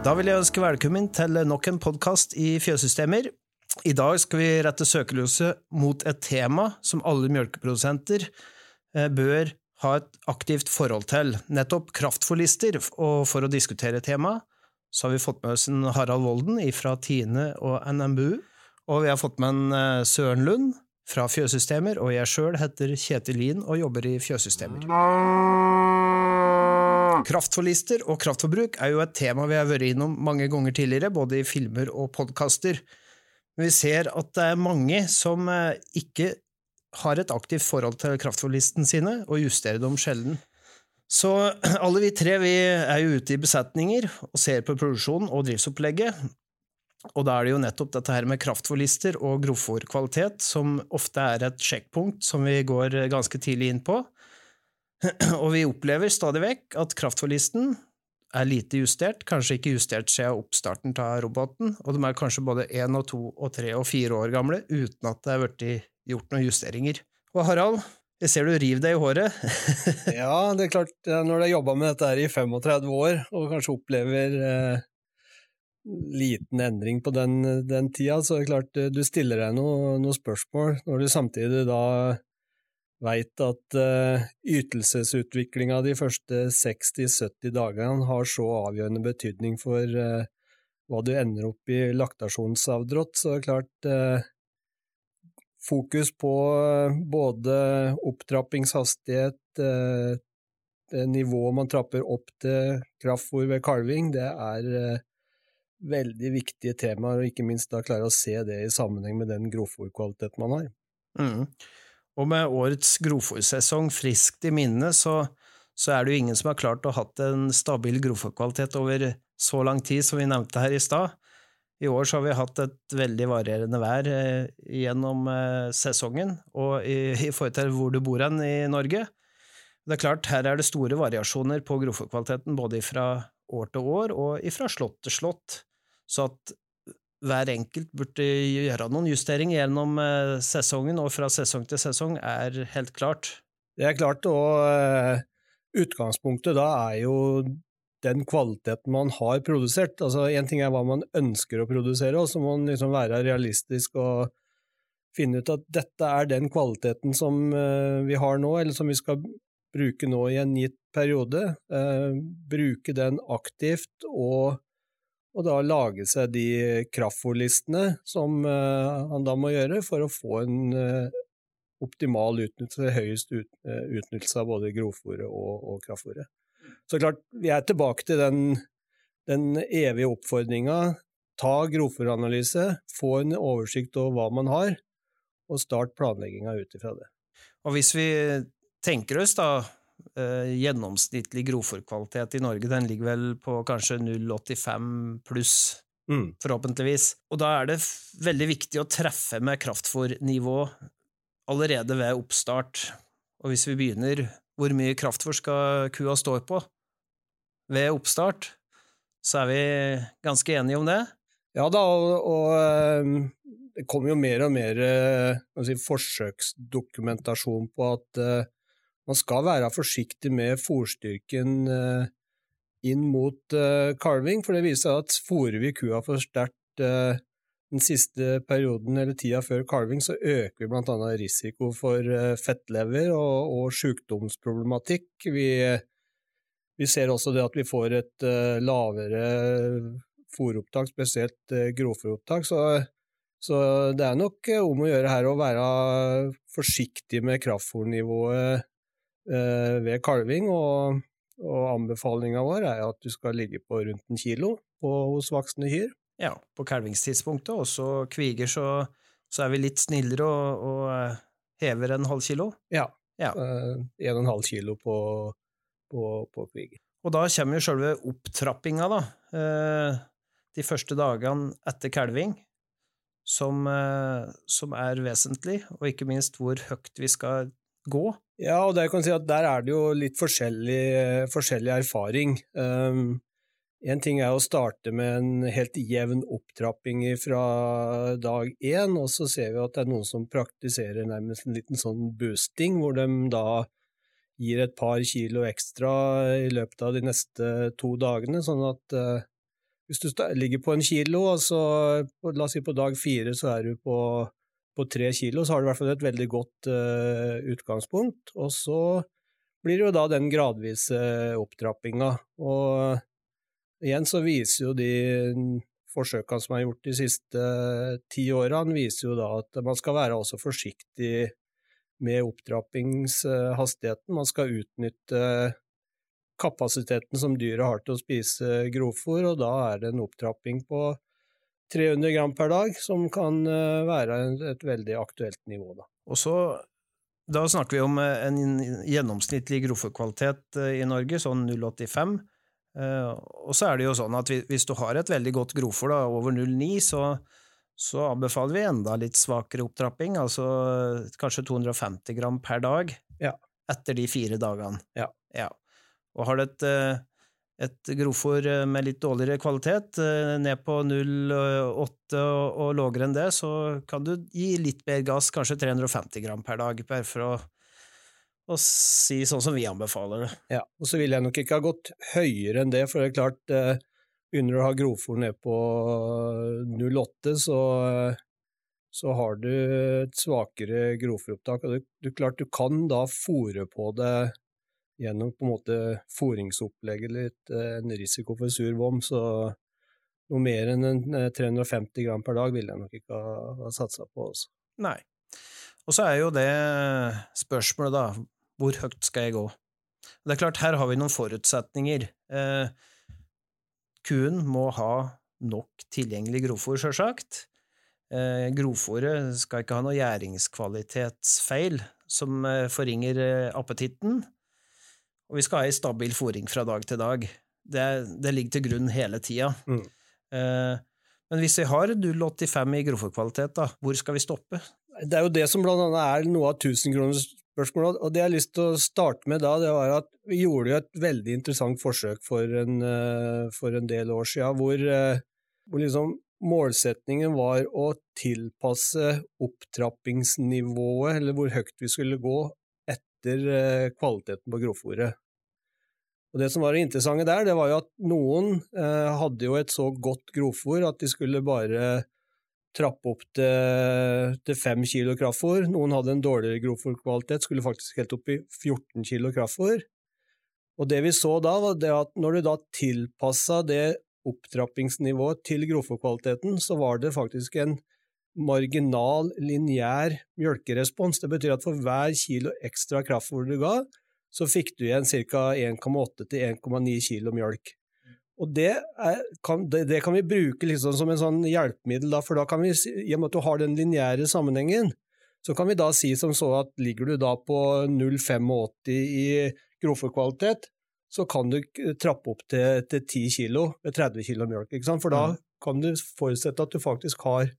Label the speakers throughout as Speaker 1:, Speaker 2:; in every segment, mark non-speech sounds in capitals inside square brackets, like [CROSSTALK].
Speaker 1: Da vil jeg ønske velkommen til nok en podkast i Fjøssystemer. I dag skal vi rette søkelyset mot et tema som alle melkeprodusenter eh, bør ha et aktivt forhold til, nettopp kraftforlister. Og for å diskutere temaet, så har vi fått med oss en Harald Volden fra Tine og NMBU. Og vi har fått med en eh, Søren Lund fra Fjøssystemer, og jeg sjøl heter Kjetil Lien og jobber i Fjøssystemer. Kraftforlister og kraftforbruk er jo et tema vi har vært innom mange ganger tidligere, både i filmer og podkaster. Men vi ser at det er mange som eh, ikke har et aktivt forhold til kraftforlisten sine, og justerer dem sjelden. Så [CLEARS THROAT] alle vi tre vi er jo ute i besetninger og ser på produksjonen og driftsopplegget, og da er det jo nettopp dette her med kraftforlister og grovfòrkvalitet som ofte er et sjekkpunkt som vi går ganske tidlig inn på. [CLEARS THROAT] Og vi opplever stadig vekk at kraftforlisten er lite justert, kanskje ikke justert siden oppstarten av roboten, og de er kanskje både én og to og tre og fire år gamle uten at det er blitt gjort noen justeringer. Og Harald, jeg ser du river deg i håret. [LAUGHS]
Speaker 2: ja, det er klart, når du har jobba med dette her i 35 år, og kanskje opplever eh, liten endring på den, den, tida, så er det klart eh, du stiller deg noen noe spørsmål når du samtidig da veit at uh, ytelsesutviklinga de første 60-70 dagene har så avgjørende betydning for uh, hva du ender opp i laktasjonsavdrått, så er det klart uh, fokus på både opptrappingshastighet, det nivået man trapper opp til kraftfôr ved kalving, det er veldig viktige temaer, og ikke minst da klare å se det i sammenheng med den grovfòrkvaliteten man har.
Speaker 1: Mm. Og med årets grovfòrsesong friskt i minne, så, så, er det jo ingen som har klart å ha hatt en stabil grovfòrkvalitet over så lang tid som vi nevnte her i stad. I år så har vi hatt et veldig varierende vær eh, gjennom eh, sesongen, og i, i, forhold til hvor du bor hen i Norge. Det er klart, her er det store variasjoner på grovfòrkvaliteten både fra år til år og fra slott til slott. Så at hver enkelt burde gjøre noen justeringer gjennom eh, sesongen og fra sesong til sesong, er helt klart.
Speaker 2: Det er klart, og uh, utgangspunktet da er jo den kvaliteten man har produsert. Altså ting er hva man ønsker å produsere, og så må man liksom være realistisk og finne ut at dette er den kvaliteten som uh, vi har nå, eller som vi skal bruke nå i en gitt periode. Bruke den aktivt og og da lage seg de kraftfòrlistene som uh, han da må gjøre for å få en uh, optimal utnyttelse, høyest uh, utnyttelse av både grovfòret og, og kraftfòret. Så klart, vi er tilbake til den, den evige oppfordringa. Ta grovfòranalyse, få en oversikt over hva man har, og start planlegginga ut ifra det.
Speaker 1: Og hvis vi tenker oss da eh, gjennomsnittlig grovfòrkvalitet i Norge den ligger vel på kanskje 0,85 pluss, mm. forhåpentligvis. Og da er det veldig viktig å treffe med kraftfòrnivå allerede ved oppstart. Og hvis vi begynner, hvor mye kraftfòr skal kua stå på ved oppstart? Så er vi ganske enige om det?
Speaker 2: Ja da, og, og eh, det kommer jo mer og mer eh, si, forsøksdokumentasjon på at man skal være forsiktig med fòrstyrken eh, inn mot eh, kalving, for det viser at fôrer vi kua for sterkt eh, den siste perioden eller tida før kalving, så øker vi blant annet risiko for fettlever og, og sykdomsproblematikk. Vi, vi, ser også det at vi får et lavere fôropptak, spesielt grovfòropptak. Så, så det er nok om å gjøre her å være forsiktig med kraftfòrnivået Eh, ved kalving, og, og anbefalinga vår er at du skal ligge på rundt en kilo på, hos voksne kyr.
Speaker 1: Ja, på kalvingstidspunktet, og så kviger så, så er vi litt snillere og, og eh, hever en halv kilo.
Speaker 2: Ja, ja. Uh, en og en halv kilo på, på, på kviger.
Speaker 1: Og da kommer jo sjølve opptrappinga, da. Uh, de første dagene etter kalving, som, som er vesentlig, og ikke minst hvor høyt vi skal gå.
Speaker 2: Ja, og der, kan si at der er det jo litt forskjellig, forskjellig erfaring. Um, en ting er å starte med en helt jevn opptrapping fra dag én, og så ser vi at det er noen som praktiserer nærmest en liten sånn boosting, hvor de da gir et par kilo ekstra i løpet av de neste to dagene, sånn at uh, hvis du ligger på en kilo, og så la oss si på dag fire så er du på, på tre kilo, så har du i hvert fall et veldig godt uh, utgangspunkt. Og så blir det jo da den gradvise opptrappinga. Og igjen så viser jo de forsøkene som er gjort de siste ti årene, viser jo da at man skal være også forsiktig med opptrappingshastigheten. Man skal utnytte kapasiteten som dyret har til å spise grovfôr, og da er det en opptrapping på 300 gram per dag som kan eh, være et veldig aktuelt nivå. Da.
Speaker 1: Og så, da snakker vi om eh, en gjennomsnittlig grovfòrkvalitet eh, i Norge, sånn 0,85. Og så er det jo sånn at hvis du har et veldig godt grovfòr over 0,9, så så anbefaler vi enda litt svakere opptrapping, altså kanskje 250 gram per dag
Speaker 2: ja.
Speaker 1: etter de fire dagene.
Speaker 2: Ja.
Speaker 1: ja. Og har du et, et grovfòr eh, med litt dårligere kvalitet, eh, ned på 0,8 og, og lavere enn det, så kan du gi litt mer gass, kanskje 350 gram per dag, bare for å, å si sånn som vi anbefaler det.
Speaker 2: Ja, og så vil jeg nok ikke ha gått høyere enn det, for det er klart Begynner du å ha grovfòr ned på 0,8, så, så, har du et svakere grovfòropptak. Og du, klart du kan da fòre på det gjennom på en måte fòringsopplegget litt, eh, en risiko for sur vom, så noe mer enn en 350 eh, gram per dag ville jeg nok ikke ha, ha satsa på. Også.
Speaker 1: Nei. Og så er jo det spørsmålet, da, hvor høyt skal jeg gå? Det er klart, her har vi noen forutsetninger. Eh, Kuen må ha nok tilgjengelig grovfòr, sjølsagt. Eh, Grovfòret skal ikke ha noe gjæringskvalitetsfeil som eh, forringer eh, appetitten. Og vi skal ha ei stabil fòring fra dag til dag. Det, det ligger til grunn hele tida. Mm. Eh, men hvis vi har 0,85 i grovfòrkvalitet, hvor skal vi stoppe?
Speaker 2: Det er jo det som blant annet er noe av tusenkroners spørsmål. Og det jeg har lyst til å starte med da, det var at vi gjorde et veldig interessant forsøk for en, eh, for en del år siden, hvor, eh, hvor liksom målsetningen var å tilpasse opptrappingsnivået, eller hvor høyt vi skulle gå, etter eh, kvaliteten på grovfòret. Og Det som var det interessante der, det var jo at noen eh, hadde jo et så godt grovfòr at de skulle bare trappe opp til, til 5 kilo kraftfôr. Noen hadde en dårligere grovfòrkvalitet, skulle faktisk helt opp i 14 kilo kraftfôr. Og det vi så da, var at når du da tilpassa det opptrappingsnivået til grovfòrkvaliteten, så var det faktisk en marginal, lineær mjølkerespons. Det betyr at for hver kilo ekstra kraftfôr du ga, så fikk du igjen ca. 1,8 til 1,9 kilo mjølk. Og det, er, kan, det, det, kan, vi bruke liksom som en sånn hjelpemiddel, da, for da kan vi, i og med at du har den lineære sammenhengen, så kan vi da si som så at ligger du da på 0,85 i grovfòrkvalitet, så kan du trappe opp til, til 10 kilo ved 30 kilo mjølk. For da mm. kan du forutsette at du faktisk har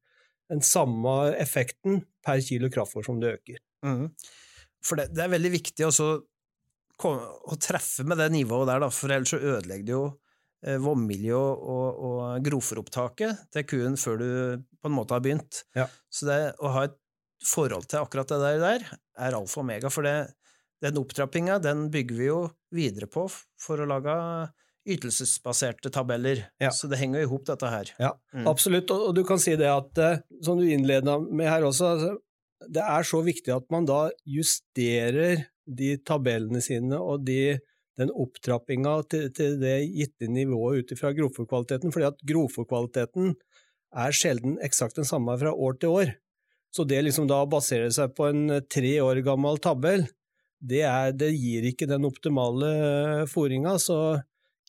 Speaker 2: den samme effekten per kilo kraftfôr som du øker. Mm.
Speaker 1: For det, det, er veldig viktig også å treffe med det nivået der, da, for ellers så ødelegger det jo Eh, vannmiljø og, og grovfòropptaket til kuen før du på en måte har begynt.
Speaker 2: Ja.
Speaker 1: Så det å ha et forhold til akkurat det der, der er alfa og omega, for det, den opptrappinga den bygger vi jo videre på for å lage ytelsesbaserte tabeller.
Speaker 2: Ja.
Speaker 1: Så det henger jo i hop, dette her.
Speaker 2: Ja, mm. absolutt. Og, og, du kan si det at, eh, som du innleda med her også, altså, det er så viktig at man da justerer de tabellene sine og de den opptrappinga til, til, det gitte nivået ut ifra grovfòrkvaliteten, fordi at grovfòrkvaliteten er sjelden eksakt den samme fra år til år. Så det liksom da å basere seg på en tre år gammel tabell, det, er, det gir ikke den optimale eh, fôringa. Så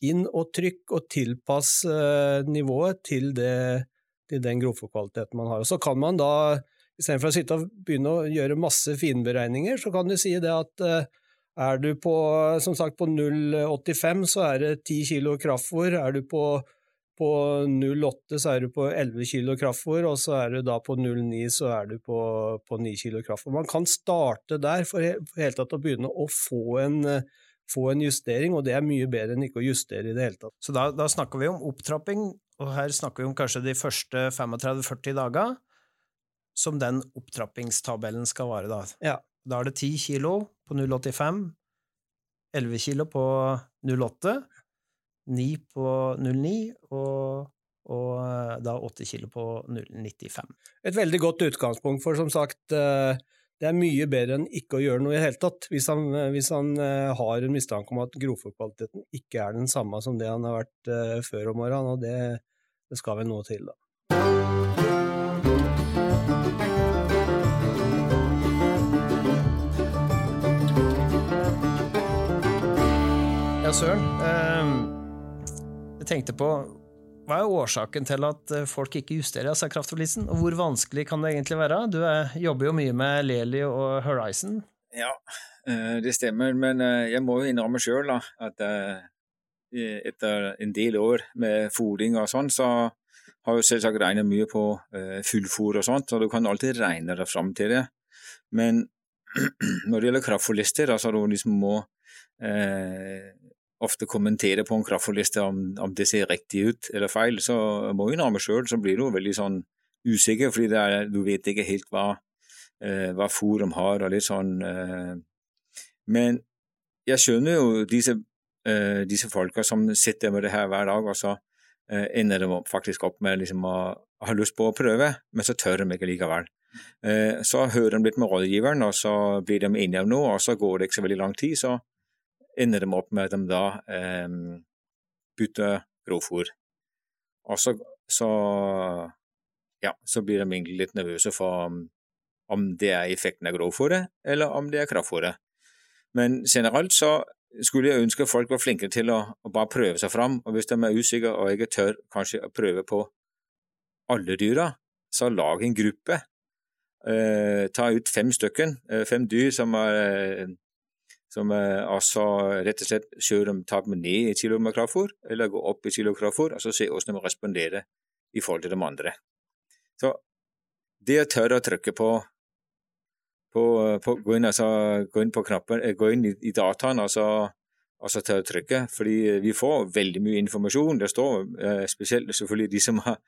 Speaker 2: inn og trykk og tilpass uh, nivået til, det, til den grovfòrkvaliteten man har. Og så kan man da, istedenfor å sitte og begynne å gjøre masse finberegninger, så kan du si det at uh, er du på, som sagt, på 0,85 så er det 10 kilo kraftfôr. Er du på, på 0,8 så er du på 11 kilo kraftfôr, og så er du da på 0,9 så er du på, på 9 kilo kraftfôr. Man kan starte der for helt tatt å begynne å få en, få en, justering, og det er mye bedre enn ikke å justere i det hele tatt.
Speaker 1: Så da, da snakker vi om opptrapping, og her snakker vi om kanskje de første 35-40 dagene som den opptrappingstabellen skal vare, da.
Speaker 2: Ja.
Speaker 1: Da er det 10 kilo på 0,85, 11 kilo på 0,8, 9 på 0,9 og, og eh, da 8 kilo på 0,95.
Speaker 2: Et veldig godt utgangspunkt, for som sagt, eh, det er mye bedre enn ikke å gjøre noe i det hele tatt. Hvis han, hvis han har en mistanke om at grovfòrkvaliteten ikke er den samme som det han har vært før om morgenen, og det, det skal vel noe til, da.
Speaker 1: Ja, søren. Ehm, jeg tenkte på hva er årsaken til at eh, folk ikke justerer seg kraftforlisen, og hvor vanskelig kan det egentlig være? Du er, jobber jo mye med Leli og Horizon.
Speaker 3: Ja, eh, det stemmer, men eh, jeg må jo innrømme sjøl at etter en del år med fòring og sånn, så har jeg selvsagt regnet mye på fullfòr og sånt, så du kan alltid regne deg fram til det. Men [CLEARS THROAT] når det gjelder kraftforlister, altså du liksom må eh, ofte kommentere på en kraftfôrliste om, om, det ser riktig ut eller feil, så må jeg innrømme sjøl så blir du veldig sånn usikker, fordi er, du vet ikke helt hva, eh, hva fôr de har og litt sånn. Eh. Men jeg skjønner jo disse, eh, disse folka som sitter med det her hver dag, og så eh, ender de faktisk opp med liksom å ha lyst på å prøve, men så tør de ikke likevel. Eh, så hører de litt med rådgiveren, og så blir de enige om noe, og så går det ikke så veldig lang tid, så ender de opp med at de da eh, bytter grovfòr. Og så, så, ja, så blir de egentlig litt nervøse for om, om det er effekten av grovfòret, eller om det er kraftfòret. Men generelt så skulle jeg ønske folk var flinke til å, å, bare prøve seg fram. Og hvis de er usikre og ikke tør kanskje å prøve på alle dyra, så lag en gruppe. Eh, ta ut fem stykken, eh, fem dyr som er som altså rett og slett kjører om tar dem ned i kilo med kraftfôr, eller går opp i kilo kraftfôr, og så se hvordan de responderer i forhold til de andre. Så det å tørre å trykke på, på, på gå, inn, altså, gå, inn, på knappen, eh, gå inn i, i dataen og så, og tørre å trykke, fordi vi får veldig mye informasjon. Det står eh, spesielt selvfølgelig de som har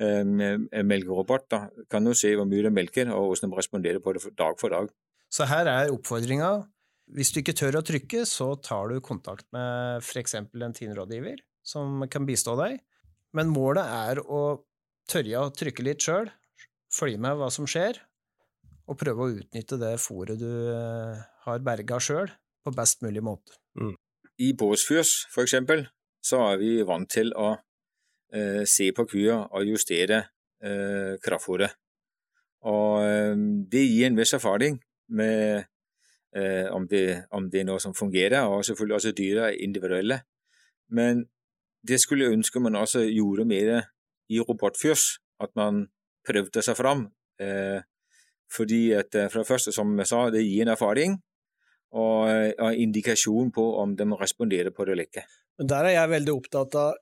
Speaker 3: eh, melkerobot, da, kan jo se hvor mye de melker og hvordan de responderer på det dag for dag.
Speaker 1: Så her er oppfordringa hvis du ikke tør å trykke, så tar du kontakt med f.eks. en TIN-rådgiver som kan bistå deg, men målet er å tørre å trykke litt sjøl, følge med hva som skjer, og prøve å utnytte det fòret du eh, har berga sjøl, på best mulig måte. Mm.
Speaker 3: I båsfjøs, for eksempel, så er vi vant til å eh, se på kua og justere eh, kraftfôret. Og eh, det gir en viss erfaring med om det, om, det, er noe som fungerer, og selvfølgelig også dyra er individuelle. Men det skulle jeg ønske man også gjorde mer i robotfjøs, at man prøvde seg fram. Eh, fordi at fra for det første, som jeg sa, det gir en erfaring og, og indikasjon på om de responderer på det eller ikke.
Speaker 2: Men der er jeg veldig opptatt av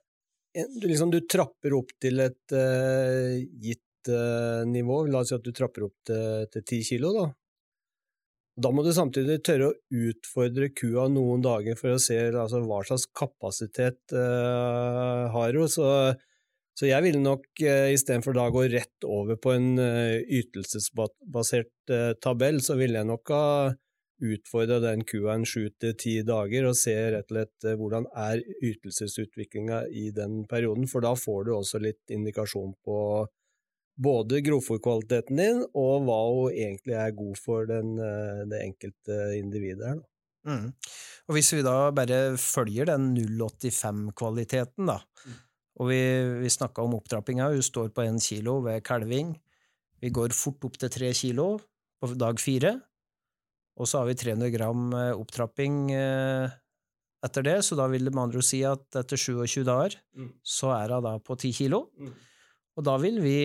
Speaker 2: liksom Du trapper opp til et uh, gitt uh, nivå. La oss si at du trapper opp til ti kilo, da. Da må du samtidig tørre å utfordre kua noen dager for å se altså, hva slags kapasitet uh, har hun. Så, så, jeg ville nok uh, istedenfor da gå rett over på en uh, ytelsesbasert uh, tabell, så ville jeg nok ha utfordra den kua en sju til ti dager og se rett og slett hvordan er ytelsesutviklinga i den perioden, for da får du også litt indikasjon på både grovfòrkvaliteten din og hva hun egentlig er god for den, eh, det enkelte individet her.
Speaker 1: Mm. Og hvis vi da bare følger den 085-kvaliteten, da, mm. og vi, vi snakka om opptrappinga, hun står på én kilo ved kalving, vi går fort opp til tre kilo på dag fire, og så har vi 300 gram eh, opptrapping eh, etter det, så da vil det med andre ord si at etter 27 dager mm. så er hun da på 10 kilo. Mm. Og da vil vi,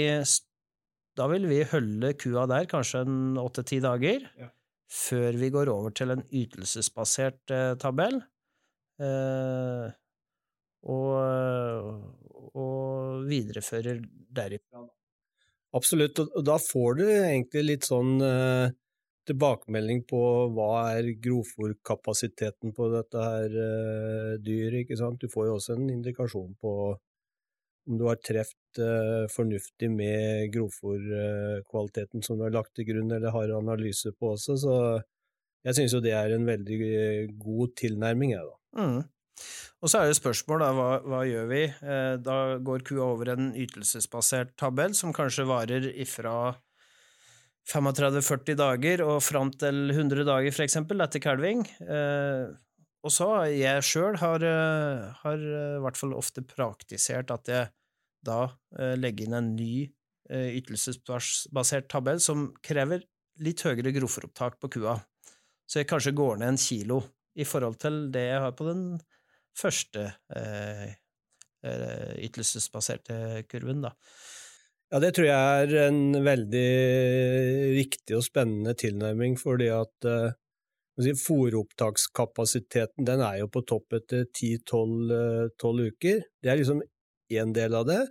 Speaker 1: da vil vi holde kua der kanskje en åtte-ti dager, ja. før vi går over til en ytelsesbasert eh, tabell. Eh, og, og viderefører derifra.
Speaker 2: Absolutt, og da får du egentlig litt sånn eh, tilbakemelding på hva er grovfòrkapasiteten på dette her eh, dyret, ikke sant. Du får jo også en indikasjon på om du har truffet uh, fornuftig med grovfòrkvaliteten som du har lagt til grunn eller har analyse på også, så jeg synes jo det er en veldig god tilnærming, jeg, da.
Speaker 1: Mm. Og så er det spørsmål, da, hva, hva gjør vi? Eh, da går kua over en ytelsesbasert tabell som kanskje varer ifra 35-40 dager og fram til 100 dager, for eksempel, etter kalving. Eh, og så jeg sjøl har, eh, har i hvert fall ofte praktisert at jeg da legger inn en ny ytelsesbasert tabell som krever litt høyere grovfòropptak på kua. Så jeg kanskje går ned en kilo i forhold til det jeg har på den første eh, ytelsesbaserte kurven, da.
Speaker 2: Ja, det tror jeg er en veldig riktig og spennende tilnærming, fordi at uh, fôropptakskapasiteten den er jo på topp etter 10-12 uh, uker. Det er liksom én del av det.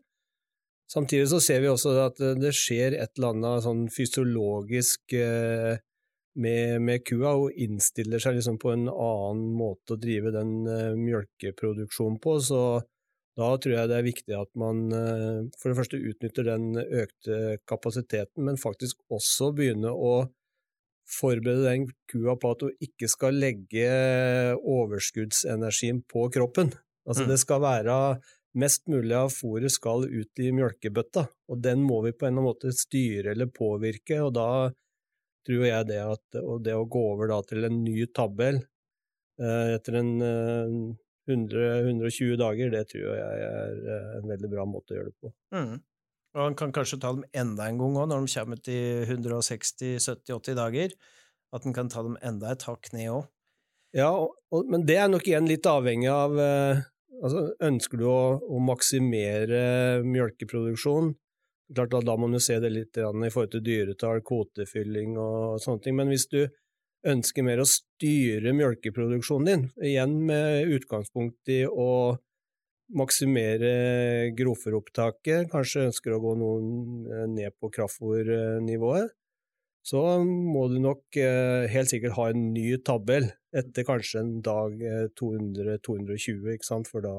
Speaker 2: Samtidig så ser vi også at det skjer et eller annet sånn fysiologisk uh, med, med, kua, og innstiller seg liksom på en annen måte å drive den mjølkeproduksjonen på. så da tror jeg det er viktig at man eh, for det første utnytter den økte kapasiteten, men faktisk også begynner å forberede den kua på at hun ikke skal legge overskuddsenergien på kroppen. Altså mm. det skal være mest mulig av fôret skal ut i mjølkebøtta, og den må vi på en eller annen måte styre eller påvirke, og da tror jeg det at det å gå over da til en ny tabell eh, etter en eh, 100-120 dager, det tror jeg er eh, en veldig bra måte å gjøre det på.
Speaker 1: Mm. Og han kan kanskje ta dem enda en gang òg, når de kommer til 160-70-80 dager. At han kan ta dem enda et hakk ned òg.
Speaker 2: Ja, og, men det er nok igjen litt avhengig av eh, altså, Ønsker du å, å maksimere mjølkeproduksjon? Klart da, da må jo se det litt i forhold til dyretall, kvotefylling og sånne ting. Men hvis du ønsker mer å styre mjølkeproduksjonen din, igjen med utgangspunkt i å maksimere grovfòropptaket, kanskje ønsker å gå noen eh, ned på kraftfòrnivået, så må du nok eh, helt sikkert ha en ny tabell etter kanskje en dag 200-220, eh, ikke sant, for da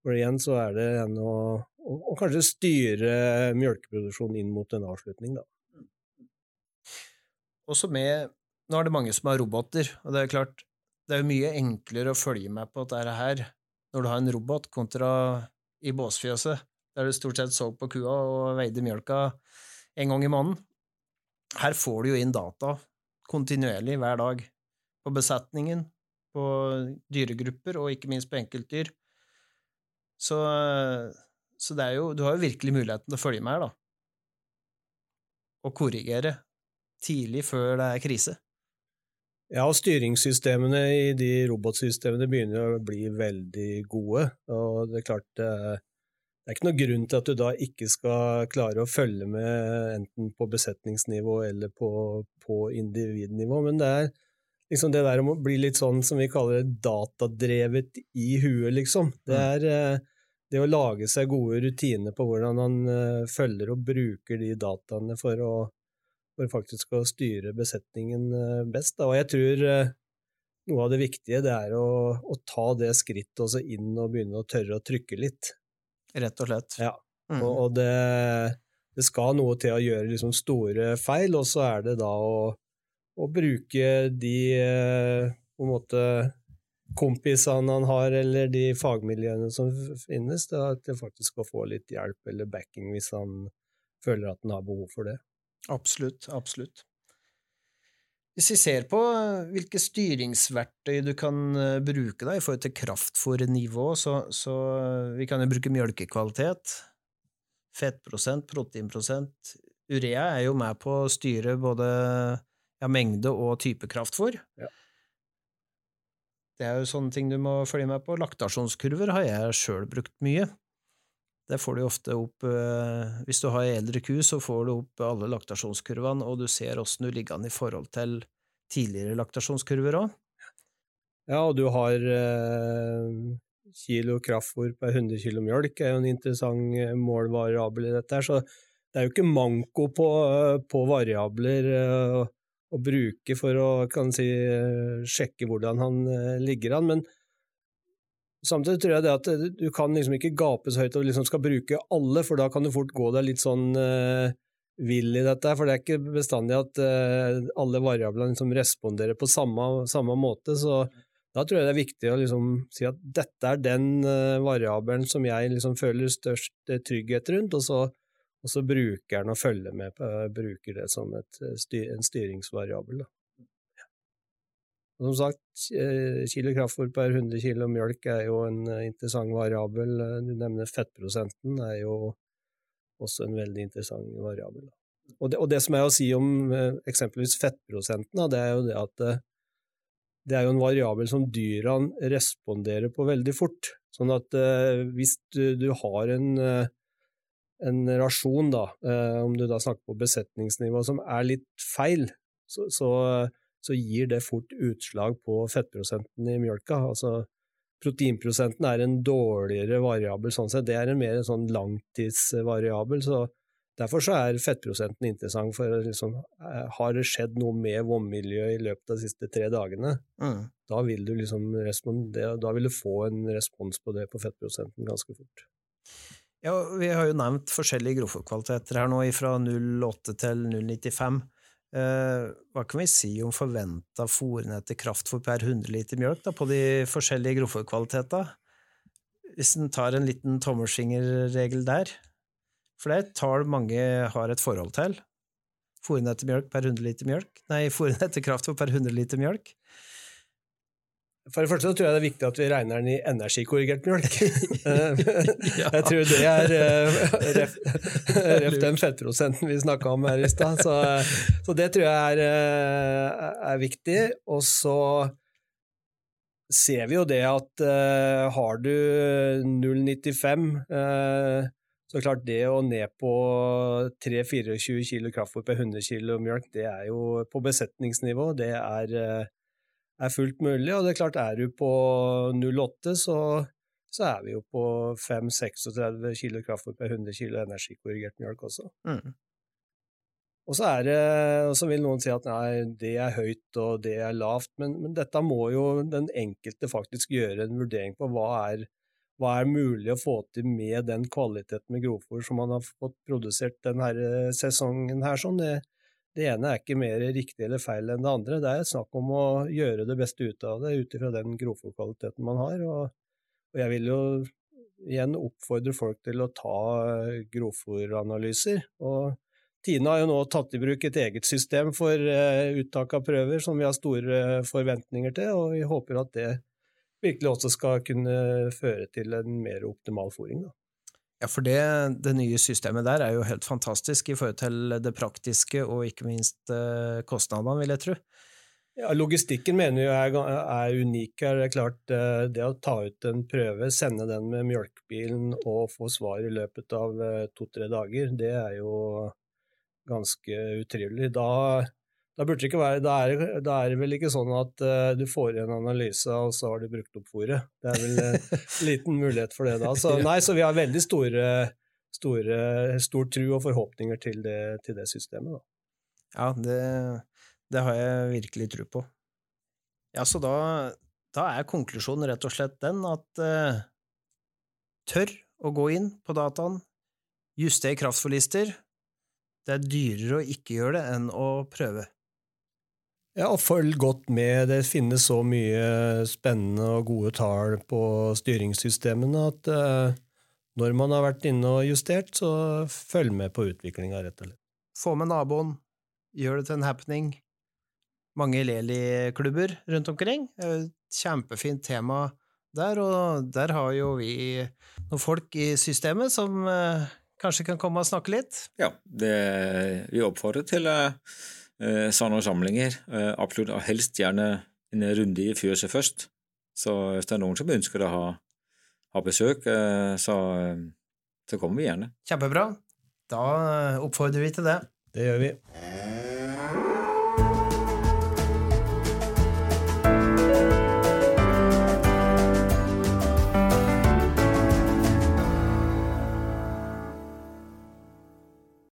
Speaker 2: for igjen så er det en å, å, å kanskje styre mjølkeproduksjonen inn mot en avslutning, da.
Speaker 1: Også med nå er det mange som har roboter, og det er klart, det er jo mye enklere å følge med på dette her når du har en robot, kontra i båsfjøset, der du stort sett så på kua og veide mjølka en gang i måneden. Her får du jo inn data kontinuerlig hver dag, på besetningen, på dyregrupper og ikke minst på enkeltdyr. Så, så jo, du har jo virkelig muligheten til å følge med her, da. Og korrigere tidlig før det er krise.
Speaker 2: Ja, og styringssystemene i de robotsystemene begynner å bli veldig gode. Og det er klart det er ikke noen grunn til at du da ikke skal klare å følge med enten på besetningsnivå eller på, på individnivå, men det er liksom det der om å bli litt sånn som vi kaller det datadrevet i huet, liksom. Det mm. er mm. det å lage seg gode rutiner på hvordan man eh, følger og bruker de dataene for å for faktisk å styre besetningen eh, best. Da. Og jeg tror eh, noe av det viktige det er å, å ta det skrittet også inn og begynne å tørre å trykke litt.
Speaker 1: Rett og slett.
Speaker 2: Ja, mm. og, og det, det, skal noe til å gjøre liksom store feil, og så er det da å, å bruke de eh, på en måte kompisene han har, eller de fagmiljøene som finnes, da, til faktisk å få litt hjelp eller backing hvis han føler at han har behov for det.
Speaker 1: Absolutt, absolutt. Hvis vi ser på eh, hvilke styringsverktøy du kan eh, bruke da, i forhold til kraftfòrnivå, så, så eh, vi kan jo bruke mjølkekvalitet, fettprosent, proteinprosent. Urea er jo med på å styre både ja, mengde og type kraftfôr. Ja. Det er jo sånne ting du må følge med på. Laktasjonskurver har jeg sjøl brukt mye. Det får du ofte opp eh, Hvis du har eldre ku, så får du opp alle laktasjonskurvene, og du ser åssen du ligger an i forhold til tidligere laktasjonskurver òg.
Speaker 2: Ja, og du har eh, kilo kraftfôr per 100 kilo mjølk, er jo en interessant eh, målvariabel i dette. her, så det er jo ikke manko på, på variabler å, å bruke for å si, sjekke hvordan han ligger an. men Samtidig tror jeg det at eh, du kan liksom ikke gape så høyt og liksom skal bruke alle, for da kan du fort gå deg litt sånn uh, vill i dette. For det er ikke bestandig at uh, alle variablene liksom responderer på samme, samme, måte. Så Da tror jeg det er viktig å liksom si at dette er den uh, variabelen som jeg liksom føler størst trygghet rundt, og så, og så bruker den å følge med på, bruker det som et, en styringsvariabel. Da. Som sagt, kilo kraftfôr per 100 kilo mjølk er jo en interessant variabel. Du nevner fettprosenten, er jo også en veldig interessant variabel. Og det, og det som er å si om eksempelvis fettprosenten, det er jo det at det er jo en variabel som dyra responderer på veldig fort. Sånn at eh, hvis du, har en, eh, en, rasjon, da, eh, om du da snakker på besetningsnivå, som er litt feil, så, så, så, gir det fort utslag på fettprosenten i mjølka. Altså, proteinprosenten er en dårligere variabel sånn sett. Det er en mer sånn langtidsvariabel. så Derfor så er fettprosenten interessant, for liksom, eh, har det skjedd noe med vannmiljøet i løpet av de siste tre dagene, mm. da, vil du liksom da vil du få en respons på det på fettprosenten ganske fort.
Speaker 1: Ja, Vi har jo nevnt forskjellige grovfòrkvaliteter her nå, fra 0,8 til 0,95. Eh, hva kan vi si om forventa fòrene til kraftfôr per 100 liter mjølk da, på de forskjellige grovfòrkvalitetene? Hvis en tar en liten tommelfingerregel der? For det er et tall mange har et forhold til. Fòrene etter mjølk per 100 liter mjølk. Nei, etter kraftfôr per 100 liter mjølk.
Speaker 2: For det første så tror jeg det er viktig at vi regner den i energikorrigert mjølk. [LAUGHS] jeg tror det er eh, ref, [LAUGHS] ref den fettprosenten vi snakka om her i stad. Så, så, det tror jeg er, eh, er, viktig. Og så ser vi jo det at har du 0,95 uh, så klart, det å ned på 3-24 kilo kraftfôr per 100 kilo mjølk, det er jo på besetningsnivå, det er, eh, er, fullt mulig. Og det er klart, er du på 0,8, så, så, er vi jo på 5-36 kilo kraftfôr per 100 kilo energikorrigert mjølk også. Mm. Og så, er det, og så vil noen si at nei, det er høyt og det er lavt, men, men dette må jo den enkelte faktisk gjøre en vurdering på. Hva er hva er mulig å få til med den kvaliteten med grovfôr som man har fått produsert denne eh, sesongen her. Sånn. Det, det, ene er ikke mer riktig eller feil enn det andre. Det er snakk om å gjøre det beste ut av det ut ifra den grovfòrkvaliteten man har. Og, og, jeg vil jo igjen oppfordre folk til å ta eh, grovfòranalyser. Og Tine har jo nå tatt i bruk et eget system for uh, uttak av prøver som vi har store forventninger til, og vi håper at det virkelig også skal kunne føre til en mer optimal fôring. Da.
Speaker 1: Ja, for det, det, nye systemet der er jo helt fantastisk i forhold til det praktiske og ikke minst eh, kostnadene, vil jeg tro.
Speaker 2: Ja, Logistikken mener jeg er, er unik her. Det er klart, eh, det å ta ut en prøve, sende den med mjølkebilen og få svar i løpet av eh, to-tre dager, det er jo ganske utrivelig. Da da, burde det ikke være, da, er, da er det vel ikke sånn at uh, du får en analyse, og så har du brukt opp fôret. Det er vel en [LAUGHS] liten mulighet for det da. Så, [LAUGHS] nei, så vi har veldig store, store, stor tro og forhåpninger til det, til det systemet. Da.
Speaker 1: Ja, det, det, har jeg virkelig tro på. Ja, så da, da, er konklusjonen rett og slett den at uh, tør å gå inn på dataen, juster kraftforlister. Det er dyrere å ikke gjøre det enn å prøve.
Speaker 2: Ja, og følg godt med. Det finnes så mye spennende og gode tall på styringssystemene at uh, når man har vært inne og justert, så følg med på utviklinga, rett og slett.
Speaker 1: Få med naboen, gjør det til en happening. Mange Leli-klubber rundt omkring. Kjempefint tema der, og der har jo vi noen folk i systemet som uh, kanskje kan komme og snakke litt.
Speaker 3: Ja, det, vi oppfordrer til uh Eh, sånne samlinger. Eh, absolutt, og helst gjerne en runde i fjøset først. Så hvis det er noen som ønsker å ha, ha besøk, eh, så, så kommer vi gjerne.
Speaker 1: Kjempebra. Da oppfordrer vi til det.
Speaker 2: Det gjør vi.